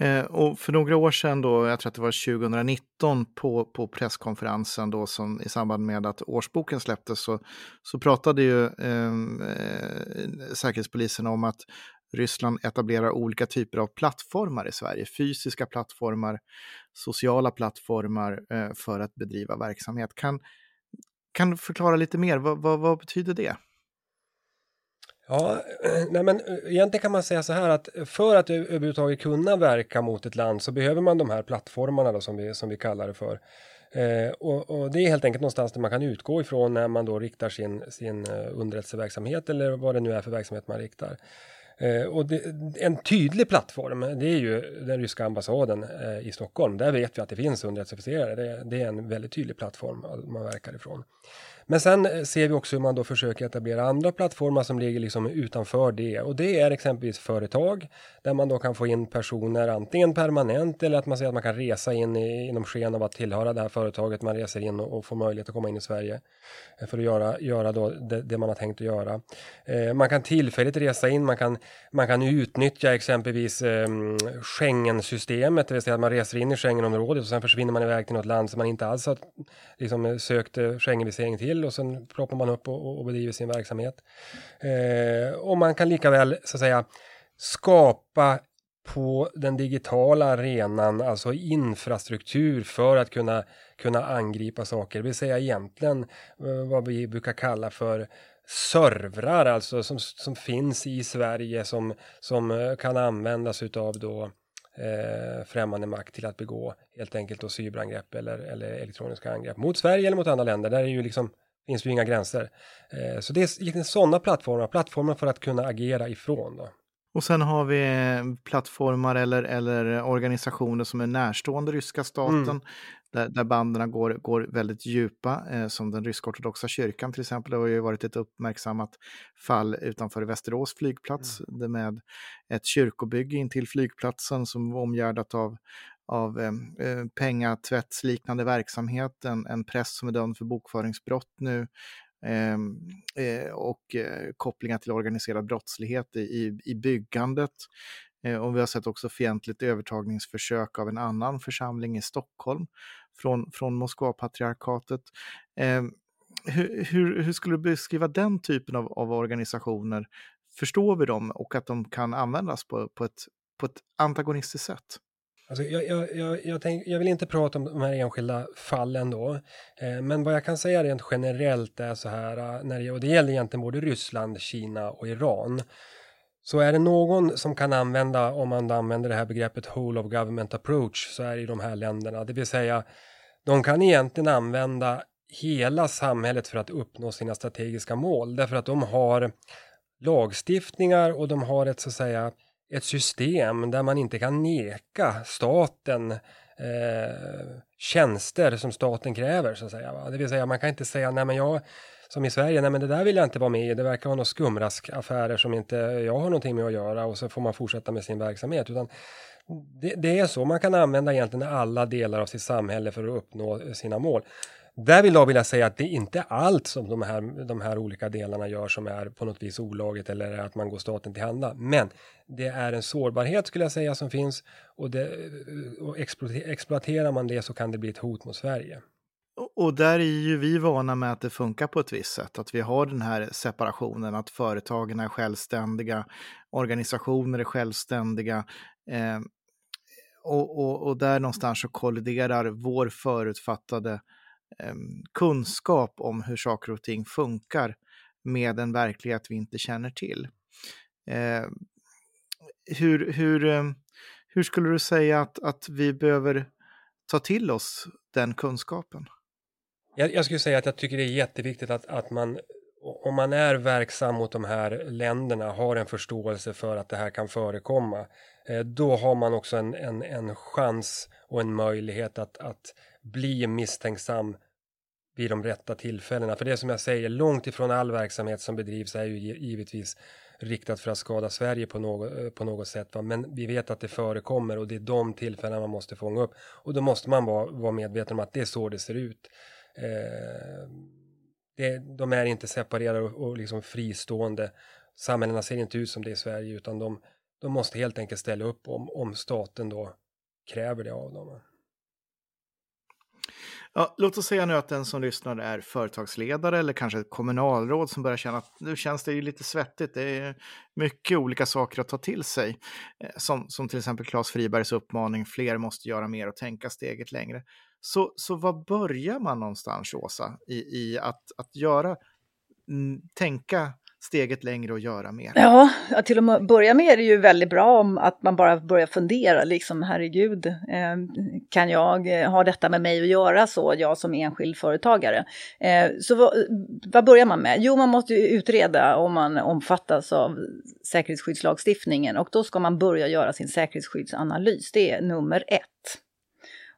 Eh, och för några år sedan, då, jag tror att det var 2019 på, på presskonferensen då som i samband med att årsboken släpptes så, så pratade ju ehm, eh, Säkerhetspolisen om att Ryssland etablerar olika typer av plattformar i Sverige, fysiska plattformar, sociala plattformar eh, för att bedriva verksamhet. Kan, kan du förklara lite mer, vad, vad, vad betyder det? Ja, (clears throat) nej men eh, egentligen kan man säga så här att för att överhuvudtaget kunna verka mot ett land så behöver man de här plattformarna då, som, vi, som vi kallar det för. Eh, och, och, det är helt enkelt någonstans där man kan utgå ifrån när man då riktar sin, sin eh, underrättelseverksamhet eller vad det nu är för verksamhet man riktar. Eh, och det, en tydlig plattform, det är ju den ryska ambassaden eh, i Stockholm. Där vet vi att det finns underrättelseofficerare. Det, det, är en väldigt tydlig plattform eh, man verkar ifrån. Men sen eh, ser vi också hur man då försöker etablera andra plattformar som ligger liksom utanför det och det är exempelvis företag där man då kan få in personer antingen permanent eller att man säger att man kan resa in i, inom sken av att tillhöra det här företaget. Man reser in och, och får möjlighet att komma in i Sverige eh, för att göra, göra då det, det man har tänkt att göra. Eh, man kan tillfälligt resa in, man kan, man kan utnyttja exempelvis eh, Schengensystemet, det vill säga att man reser in i Schengenområdet och sen försvinner man iväg till något land som man inte alls har liksom, eh, sökt eh, Schengenvisering till till och sen ploppar man upp och, och bedriver sin verksamhet. Eh, och man kan lika väl så att säga skapa på den digitala arenan, alltså infrastruktur för att kunna, kunna angripa saker, det vill säga egentligen eh, vad vi brukar kalla för servrar, alltså som, som finns i Sverige som, som eh, kan användas utav då eh, främmande makt till att begå helt enkelt då cyberangrepp eller, eller elektroniska angrepp mot Sverige eller mot andra länder. Där är ju liksom, finns ju inga gränser. Eh, så det är egentligen sådana plattformar, plattformar för att kunna agera ifrån. Då. Och sen har vi plattformar eller, eller organisationer som är närstående ryska staten. Mm där, där banden går, går väldigt djupa, eh, som den rysk-ortodoxa kyrkan till exempel. Det har ju varit ett uppmärksammat fall utanför Västerås flygplats mm. med ett kyrkobygge in till flygplatsen som var omgärdat av, av eh, eh, pengatvättsliknande verksamhet, en, en press som är dömd för bokföringsbrott nu ehm, eh, och eh, kopplingar till organiserad brottslighet i, i, i byggandet. Eh, och vi har sett också fientligt övertagningsförsök av en annan församling i Stockholm från, från Moskva-patriarkatet. Eh, hur, hur, hur, skulle du beskriva den typen av, av, organisationer? Förstår vi dem och att de kan användas på, på, ett, på ett antagonistiskt sätt? Alltså jag, jag, jag, jag, tänk, jag vill inte prata om de här enskilda fallen då, eh, men vad jag kan säga rent generellt är så här, eh, när det, och det gäller egentligen både Ryssland, Kina och Iran, så är det någon som kan använda, om man använder det här begreppet whole of government approach, så är det i de här länderna, det vill säga de kan egentligen använda hela samhället för att uppnå sina strategiska mål, därför att de har lagstiftningar och de har ett så att säga ett system där man inte kan neka staten eh, tjänster som staten kräver så att säga. Va? Det vill säga man kan inte säga nej men jag som i Sverige, nej men det där vill jag inte vara med i, det verkar vara några skumraskaffärer som inte jag har någonting med att göra och så får man fortsätta med sin verksamhet. Utan det, det är så, man kan använda egentligen alla delar av sitt samhälle för att uppnå sina mål. Där vill jag vilja säga att det är inte allt som de här, de här olika delarna gör som är på något vis olagligt eller att man går staten till handa. Men det är en sårbarhet skulle jag säga som finns och, det, och exploaterar man det så kan det bli ett hot mot Sverige. Och där är ju vi vana med att det funkar på ett visst sätt, att vi har den här separationen, att företagen är självständiga, organisationer är självständiga. Eh, och, och, och, där någonstans så kolliderar vår förutfattade eh, Ehm, kunskap om hur saker och ting funkar med en verklighet vi inte känner till. Eh, hur, hur, ehm, hur skulle du säga att, att vi behöver ta till oss den kunskapen? Jag, jag skulle säga att jag tycker det är jätteviktigt att, att man om man är verksam mot de här länderna, har en förståelse för att det här kan förekomma, eh, då har man också en, en, en chans och en möjlighet att, att bli misstänksam vid de rätta tillfällena. För det som jag säger, långt ifrån all verksamhet som bedrivs är ju givetvis riktat för att skada Sverige på något, eh, på något sätt. Va? Men vi vet att det förekommer och det är de tillfällena man måste fånga upp. Och då måste man vara, vara medveten om att det är så det ser ut. Eh, det, de är inte separerade och, och liksom fristående. Samhällena ser inte ut som det i Sverige utan de, de måste helt enkelt ställa upp om, om staten då kräver det av dem. Ja, låt oss säga nu att den som lyssnar är företagsledare eller kanske ett kommunalråd som börjar känna att nu känns det ju lite svettigt. Det är mycket olika saker att ta till sig. Eh, som, som till exempel Claes Fribergs uppmaning, fler måste göra mer och tänka steget längre. Så, så var börjar man någonstans, Åsa, i, i att, att göra, mm, tänka steget längre och göra mer? Ja, till att börja med är det ju väldigt bra om att man bara börjar fundera, liksom herregud, eh, kan jag eh, ha detta med mig att göra så, jag som enskild företagare? Eh, så vad, vad börjar man med? Jo, man måste ju utreda om man omfattas av säkerhetsskyddslagstiftningen och då ska man börja göra sin säkerhetsskyddsanalys, det är nummer ett.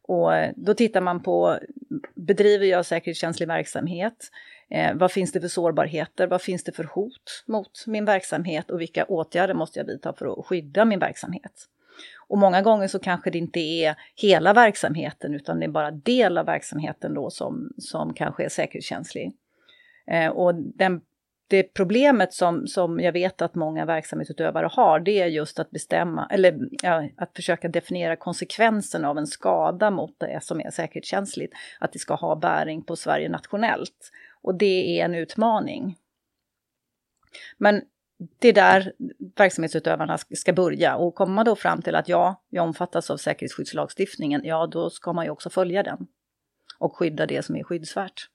Och då tittar man på, bedriver jag säkerhetskänslig verksamhet? Eh, vad finns det för sårbarheter? Vad finns det för hot mot min verksamhet? Och vilka åtgärder måste jag vidta för att skydda min verksamhet? Och många gånger så kanske det inte är hela verksamheten utan det är bara del av verksamheten då som, som kanske är säkerhetskänslig. Eh, och den, det problemet som, som jag vet att många verksamhetsutövare har det är just att bestämma, eller ja, att försöka definiera konsekvensen av en skada mot det som är säkerhetskänsligt. Att det ska ha bäring på Sverige nationellt. Och det är en utmaning. Men det är där verksamhetsutövarna ska börja och kommer man då fram till att ja, jag omfattas av säkerhetsskyddslagstiftningen, ja då ska man ju också följa den och skydda det som är skyddsvärt.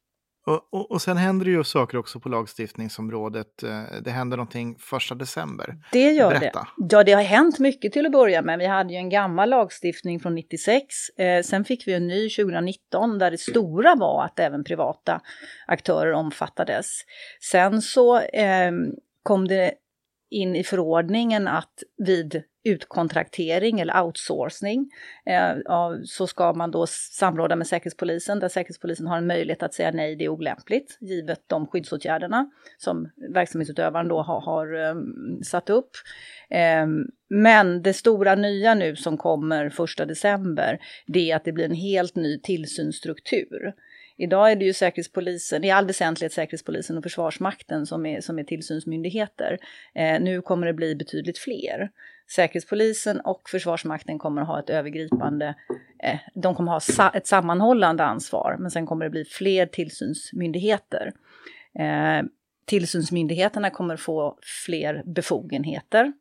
Och, och, och, sen händer det ju saker också på lagstiftningsområdet. Eh, det händer någonting första december. Det gör Berätta. det. Ja, det har hänt mycket till att börja med. Vi hade ju en gammal lagstiftning från 96. Eh, sen fick vi en ny 2019 där det stora var att även privata aktörer omfattades. Sen så eh, kom det in i förordningen att vid utkontraktering eller outsourcing eh, så ska man då samråda med Säkerhetspolisen där Säkerhetspolisen har en möjlighet att säga nej, det är olämpligt givet de skyddsåtgärderna som verksamhetsutövaren då har, har um, satt upp. Eh, men det stora nya nu som kommer första december, det är att det blir en helt ny tillsynsstruktur. Idag är det ju Säkerhetspolisen, i all väsentlighet Säkerhetspolisen och Försvarsmakten som är, som är tillsynsmyndigheter. Eh, nu kommer det bli betydligt fler. Säkerhetspolisen och Försvarsmakten kommer att ha ett övergripande, eh, de kommer att ha sa ett sammanhållande ansvar, men sen kommer det bli fler tillsynsmyndigheter. Eh, tillsynsmyndigheterna kommer få fler befogenheter.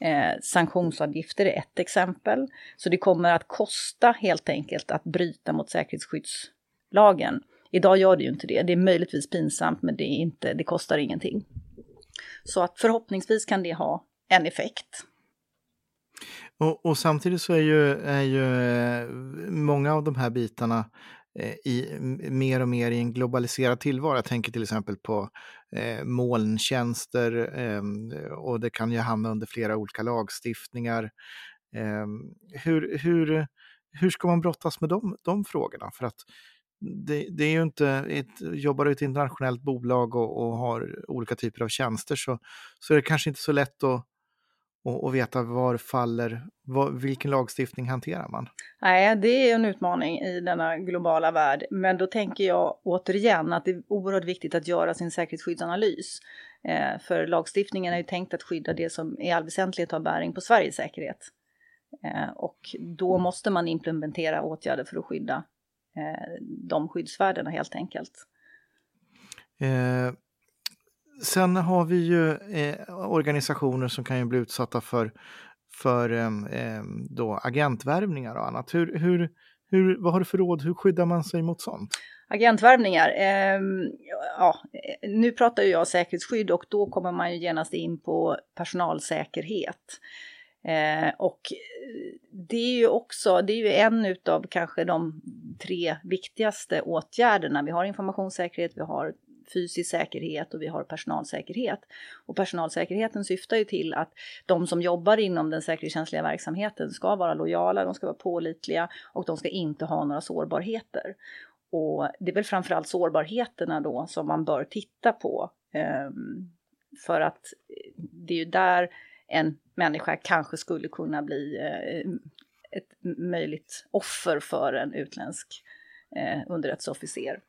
Eh, sanktionsavgifter är ett exempel. Så det kommer att kosta helt enkelt att bryta mot säkerhetsskydds lagen. Idag gör det ju inte det. Det är möjligtvis pinsamt men det, är inte, det kostar ingenting. Så att förhoppningsvis kan det ha en effekt. Och, och samtidigt så är ju, är ju eh, många av de här bitarna eh, i, mer och mer i en globaliserad tillvaro. Jag tänker till exempel på eh, molntjänster eh, och det kan ju hamna under flera olika lagstiftningar. Eh, hur, hur, hur ska man brottas med de, de frågorna? För att det, det, är ju inte, ett, jobbar du i ett internationellt bolag och, och, har olika typer av tjänster så, så är det kanske inte så lätt att, att, att veta var faller, var, vilken lagstiftning hanterar man? Nej, det är en utmaning i denna globala värld. Men då tänker jag återigen att det är oerhört viktigt att göra sin säkerhetsskyddsanalys. Eh, för lagstiftningen är ju tänkt att skydda det som i all väsentlighet har bäring på Sveriges säkerhet. Eh, och då måste man implementera åtgärder för att skydda de skyddsvärdena helt enkelt. Eh, sen har vi ju eh, organisationer som kan ju bli utsatta för, för eh, då agentvärvningar och annat. Hur, hur, hur, vad har du för råd? Hur skyddar man sig mot sånt? Agentvärvningar, eh, ja, nu pratar jag säkerhetsskydd och då kommer man ju genast in på personalsäkerhet. Eh, och det är ju också, det är ju en utav kanske de tre viktigaste åtgärderna. Vi har informationssäkerhet, vi har fysisk säkerhet och vi har personalsäkerhet. Och personalsäkerheten syftar ju till att de som jobbar inom den säkerhetskänsliga verksamheten ska vara lojala, de ska vara pålitliga och de ska inte ha några sårbarheter. Och det är väl framförallt sårbarheterna då som man bör titta på. Eh, för att det är ju där en människa kanske skulle kunna bli eh, ett möjligt offer för en utländsk eh, underrättelseofficer.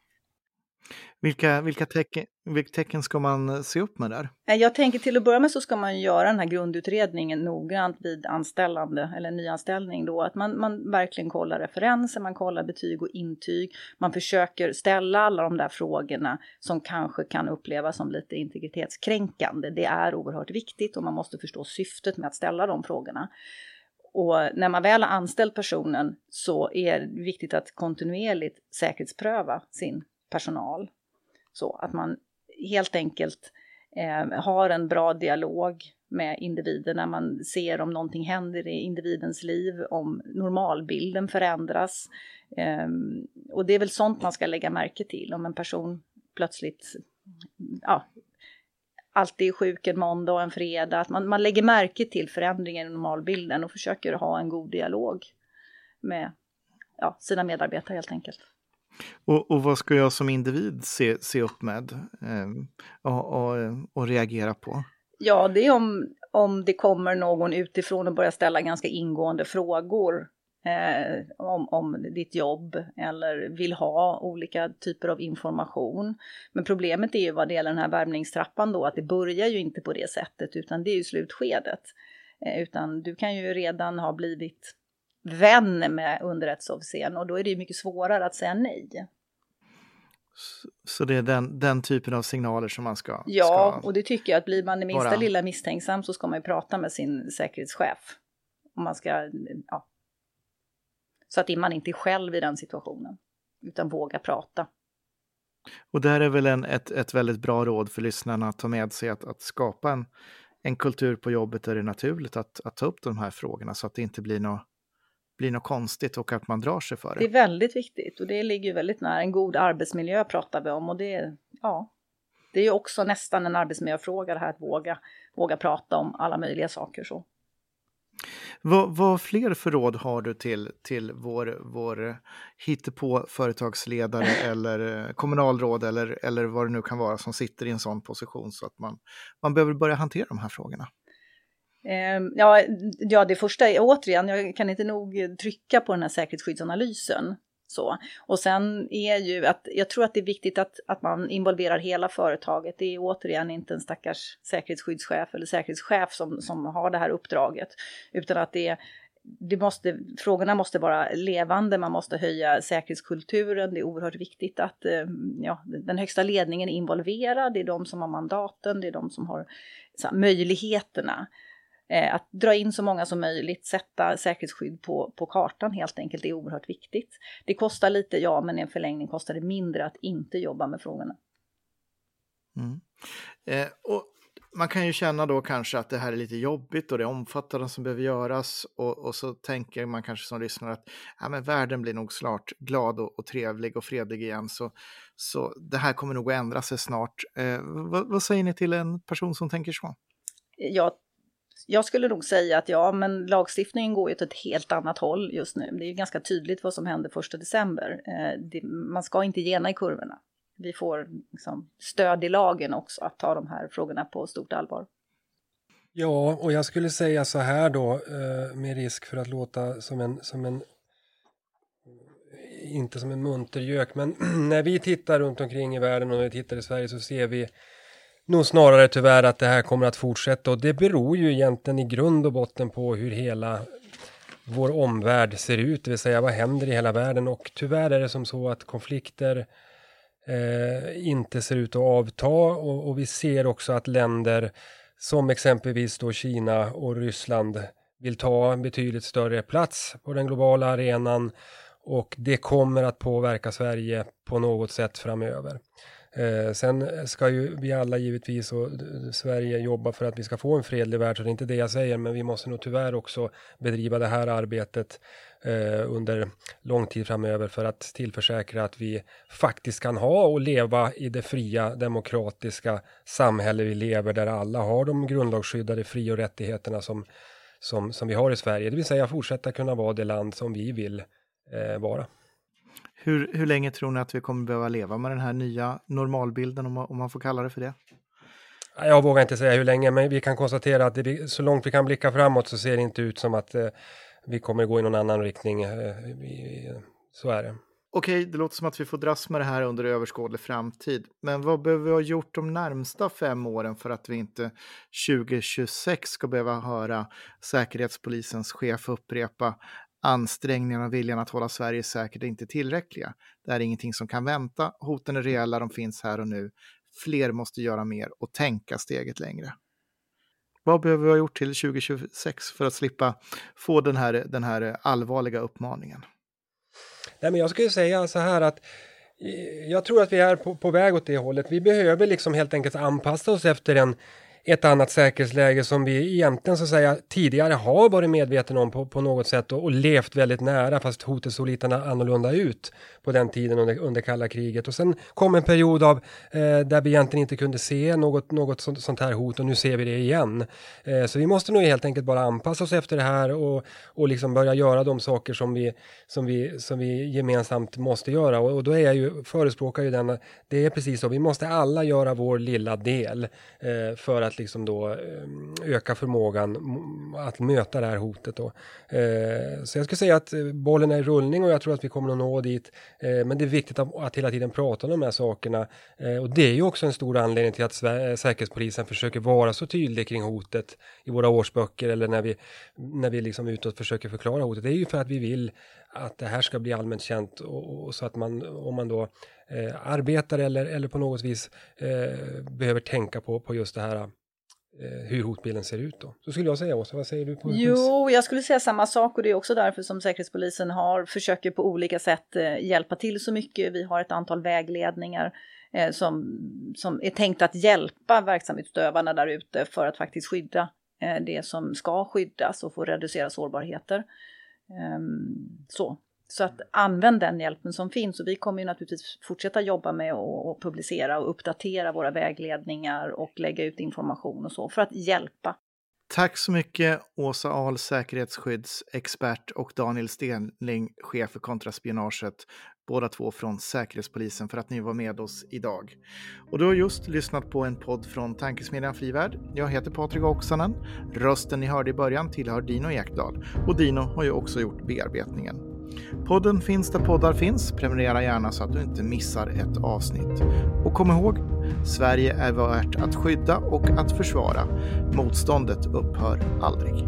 Vilka, vilka, tecken, vilka tecken ska man eh, se upp med där? Eh, jag tänker till att börja med så ska man göra den här grundutredningen noggrant vid anställande eller nyanställning då. Att man, man verkligen kollar referenser, man kollar betyg och intyg. Man försöker ställa alla de där frågorna som kanske kan upplevas som lite integritetskränkande. Det är oerhört viktigt och man måste förstå syftet med att ställa de frågorna. Och när man väl har anställt personen så är det viktigt att kontinuerligt säkerhetspröva sin personal. Så att man helt enkelt eh, har en bra dialog med individen när man ser om någonting händer i individens liv, om normalbilden förändras. Eh, och det är väl sånt man ska lägga märke till om en person plötsligt ja, alltid är sjuk en måndag och en fredag. Att man, man lägger märke till förändringen i normalbilden och försöker ha en god dialog med ja, sina medarbetare helt enkelt. Och, och, vad ska jag som individ se, se upp med eh, och, och, och, reagera på? Ja, det är om, om det kommer någon utifrån och börjar ställa ganska ingående frågor eh, om, om ditt jobb eller vill ha olika typer av information. Men problemet är ju vad det gäller den här värmningstrappan då, att det börjar ju inte på det sättet utan det är ju slutskedet. Eh, utan du kan ju redan ha blivit vän med underrättelseofficeren och då är det ju mycket svårare att säga nej. Så det är den, den typen av signaler som man ska... Ja, ska och det tycker jag att blir man det minsta bara... lilla misstänksam så ska man ju prata med sin säkerhetschef. Om man ska, ja. Så att man inte är själv i den situationen, utan våga prata. Och där är väl en, ett, ett väldigt bra råd för lyssnarna att ta med sig att, att skapa en, en kultur på jobbet där det är naturligt att, att ta upp de här frågorna så att det inte blir något blir något konstigt och att man drar sig för det. Det är väldigt viktigt och det ligger väldigt nära. En god arbetsmiljö pratar vi om och det, ja, det är ju också nästan en arbetsmiljöfråga det här att våga, våga prata om alla möjliga saker. så. Vad, vad fler för råd har du till, till vår, vår hittepå företagsledare (laughs) eller eh, kommunalråd eller, eller vad det nu kan vara som sitter i en sån position så att man, man behöver börja hantera de här frågorna? Ehm, ja, ja, det första är återigen, jag kan inte nog trycka på den här säkerhetsskyddsanalysen. Så. Och sen är ju att jag tror att det är viktigt att, att man involverar hela företaget. Det är återigen inte en stackars säkerhetsskyddschef eller säkerhetschef som, som har det här uppdraget, utan att det det måste, frågorna måste vara levande, man måste höja säkerhetskulturen. Det är oerhört viktigt att ehm, ja, den högsta ledningen är involverad. Det är de som har mandaten, det är de som har här, möjligheterna. Eh, att dra in så många som möjligt, sätta säkerhetsskydd på, på kartan helt enkelt är oerhört viktigt. Det kostar lite, ja, men i en förlängning kostar det mindre att inte jobba med frågorna. Mm. Eh, och man kan ju känna då kanske att det här är lite jobbigt och det är omfattande som behöver göras och, och så tänker man kanske som lyssnare att ja, men världen blir nog snart glad och, och trevlig och fredlig igen så, så det här kommer nog att ändra sig snart. Eh, vad, vad säger ni till en person som tänker så? Jag jag skulle nog säga att ja, men lagstiftningen går ju åt ett helt annat håll just nu. Det är ju ganska tydligt vad som händer första december. Eh, det, man ska inte gena i kurvorna. Vi får liksom stöd i lagen också att ta de här frågorna på stort allvar. Ja, och jag skulle säga så här då, eh, med risk för att låta som en, som en inte som en muntergök, men (clears throat) när vi tittar runt omkring i världen och när vi tittar i Sverige så ser vi nog snarare tyvärr att det här kommer att fortsätta. Och det beror ju egentligen i grund och botten på hur hela vår omvärld ser ut, det vill säga vad händer i hela världen. Och tyvärr är det som så att konflikter eh, inte ser ut att avta. Och, och, vi ser också att länder som exempelvis då Kina och Ryssland vill ta en betydligt större plats på den globala arenan. Och det kommer att påverka Sverige på något sätt framöver. Eh, sen ska ju vi alla givetvis och Sverige jobba för att vi ska få en fredlig värld, så det är inte det jag säger, men vi måste nog tyvärr också bedriva det här arbetet eh, under lång tid framöver för att tillförsäkra att vi faktiskt kan ha och leva i det fria demokratiska samhälle vi lever där alla har de grundlagsskyddade fri och rättigheterna som, som, som vi har i Sverige, det vill säga fortsätta kunna vara det land som vi vill eh, vara. Hur, hur länge tror ni att vi kommer behöva leva med den här nya normalbilden, om man, om man får kalla det för det? Jag vågar inte säga hur länge, men vi kan konstatera att det, så långt vi kan blicka framåt så ser det inte ut som att eh, vi kommer gå i någon annan riktning. Eh, vi, så är det. Okej, det låter som att vi får dras med det här under överskådlig framtid. Men vad behöver vi ha gjort de närmsta fem åren för att vi inte 2026 ska behöva höra Säkerhetspolisens chef upprepa Ansträngningarna och viljan att hålla Sverige säkert är inte tillräckliga. Det är ingenting som kan vänta. Hoten är reella, de finns här och nu. Fler måste göra mer och tänka steget längre. Vad behöver vi ha gjort till 2026 för att slippa få den här, den här allvarliga uppmaningen? Nej, men jag skulle säga så här att eh, jag tror att vi är på, på väg åt det hållet. Vi behöver liksom helt enkelt anpassa oss efter en ett annat säkerhetsläge som vi egentligen så att säga tidigare har varit medvetna om på, på något sätt och, och, levt väldigt nära fast hotet såg lite annorlunda ut på den tiden under, under kalla kriget och sen kom en period av eh, där vi egentligen inte kunde se något, något sånt, sånt här hot och nu ser vi det igen. Eh, så vi måste nog helt enkelt bara anpassa oss efter det här och, och liksom börja göra de saker som vi, som vi, som vi gemensamt måste göra och, och då är jag ju, förespråkar ju den, det är precis så, vi måste alla göra vår lilla del eh, för att liksom då eh, öka förmågan att möta det här hotet. Då. Eh, så jag skulle säga att eh, bollen är i rullning och jag tror att vi kommer att nå dit. Eh, men det är viktigt att, hela tiden prata om de här sakerna. Eh, och det är ju också en stor anledning till att eh, Säkerhetspolisen försöker vara så tydlig kring hotet i våra årsböcker eller när vi, när vi liksom utåt försöker förklara hotet. Det är ju för att vi vill att det här ska bli allmänt känt och, och så att man, om man då eh, arbetar eller, eller på något vis eh, behöver tänka på, på just det här Eh, hur hotbilden ser ut då. Så skulle jag säga Åsa, vad säger du? På jo, jag skulle säga samma sak och det är också därför som Säkerhetspolisen har, försöker på olika sätt eh, hjälpa till så mycket. Vi har ett antal vägledningar eh, som, som är tänkt att hjälpa verksamhetsutövarna där ute för att faktiskt skydda eh, det som ska skyddas och få reducera sårbarheter. Ehm, så. Så att använd den hjälpen som finns och vi kommer ju naturligtvis fortsätta jobba med att publicera och uppdatera våra vägledningar och lägga ut information och så för att hjälpa. Tack så mycket Åsa Ahl, säkerhetsskyddsexpert och Daniel Stenling, chef för kontraspionaget, båda två från Säkerhetspolisen för att ni var med oss idag. Och du har just lyssnat på en podd från Tankesmedjan Frivärd. Jag heter Patrik Oksanen. Rösten ni hörde i början tillhör Dino Ekdal och Dino har ju också gjort bearbetningen. Podden finns där poddar finns. Prenumerera gärna så att du inte missar ett avsnitt. Och kom ihåg, Sverige är värt att skydda och att försvara. Motståndet upphör aldrig.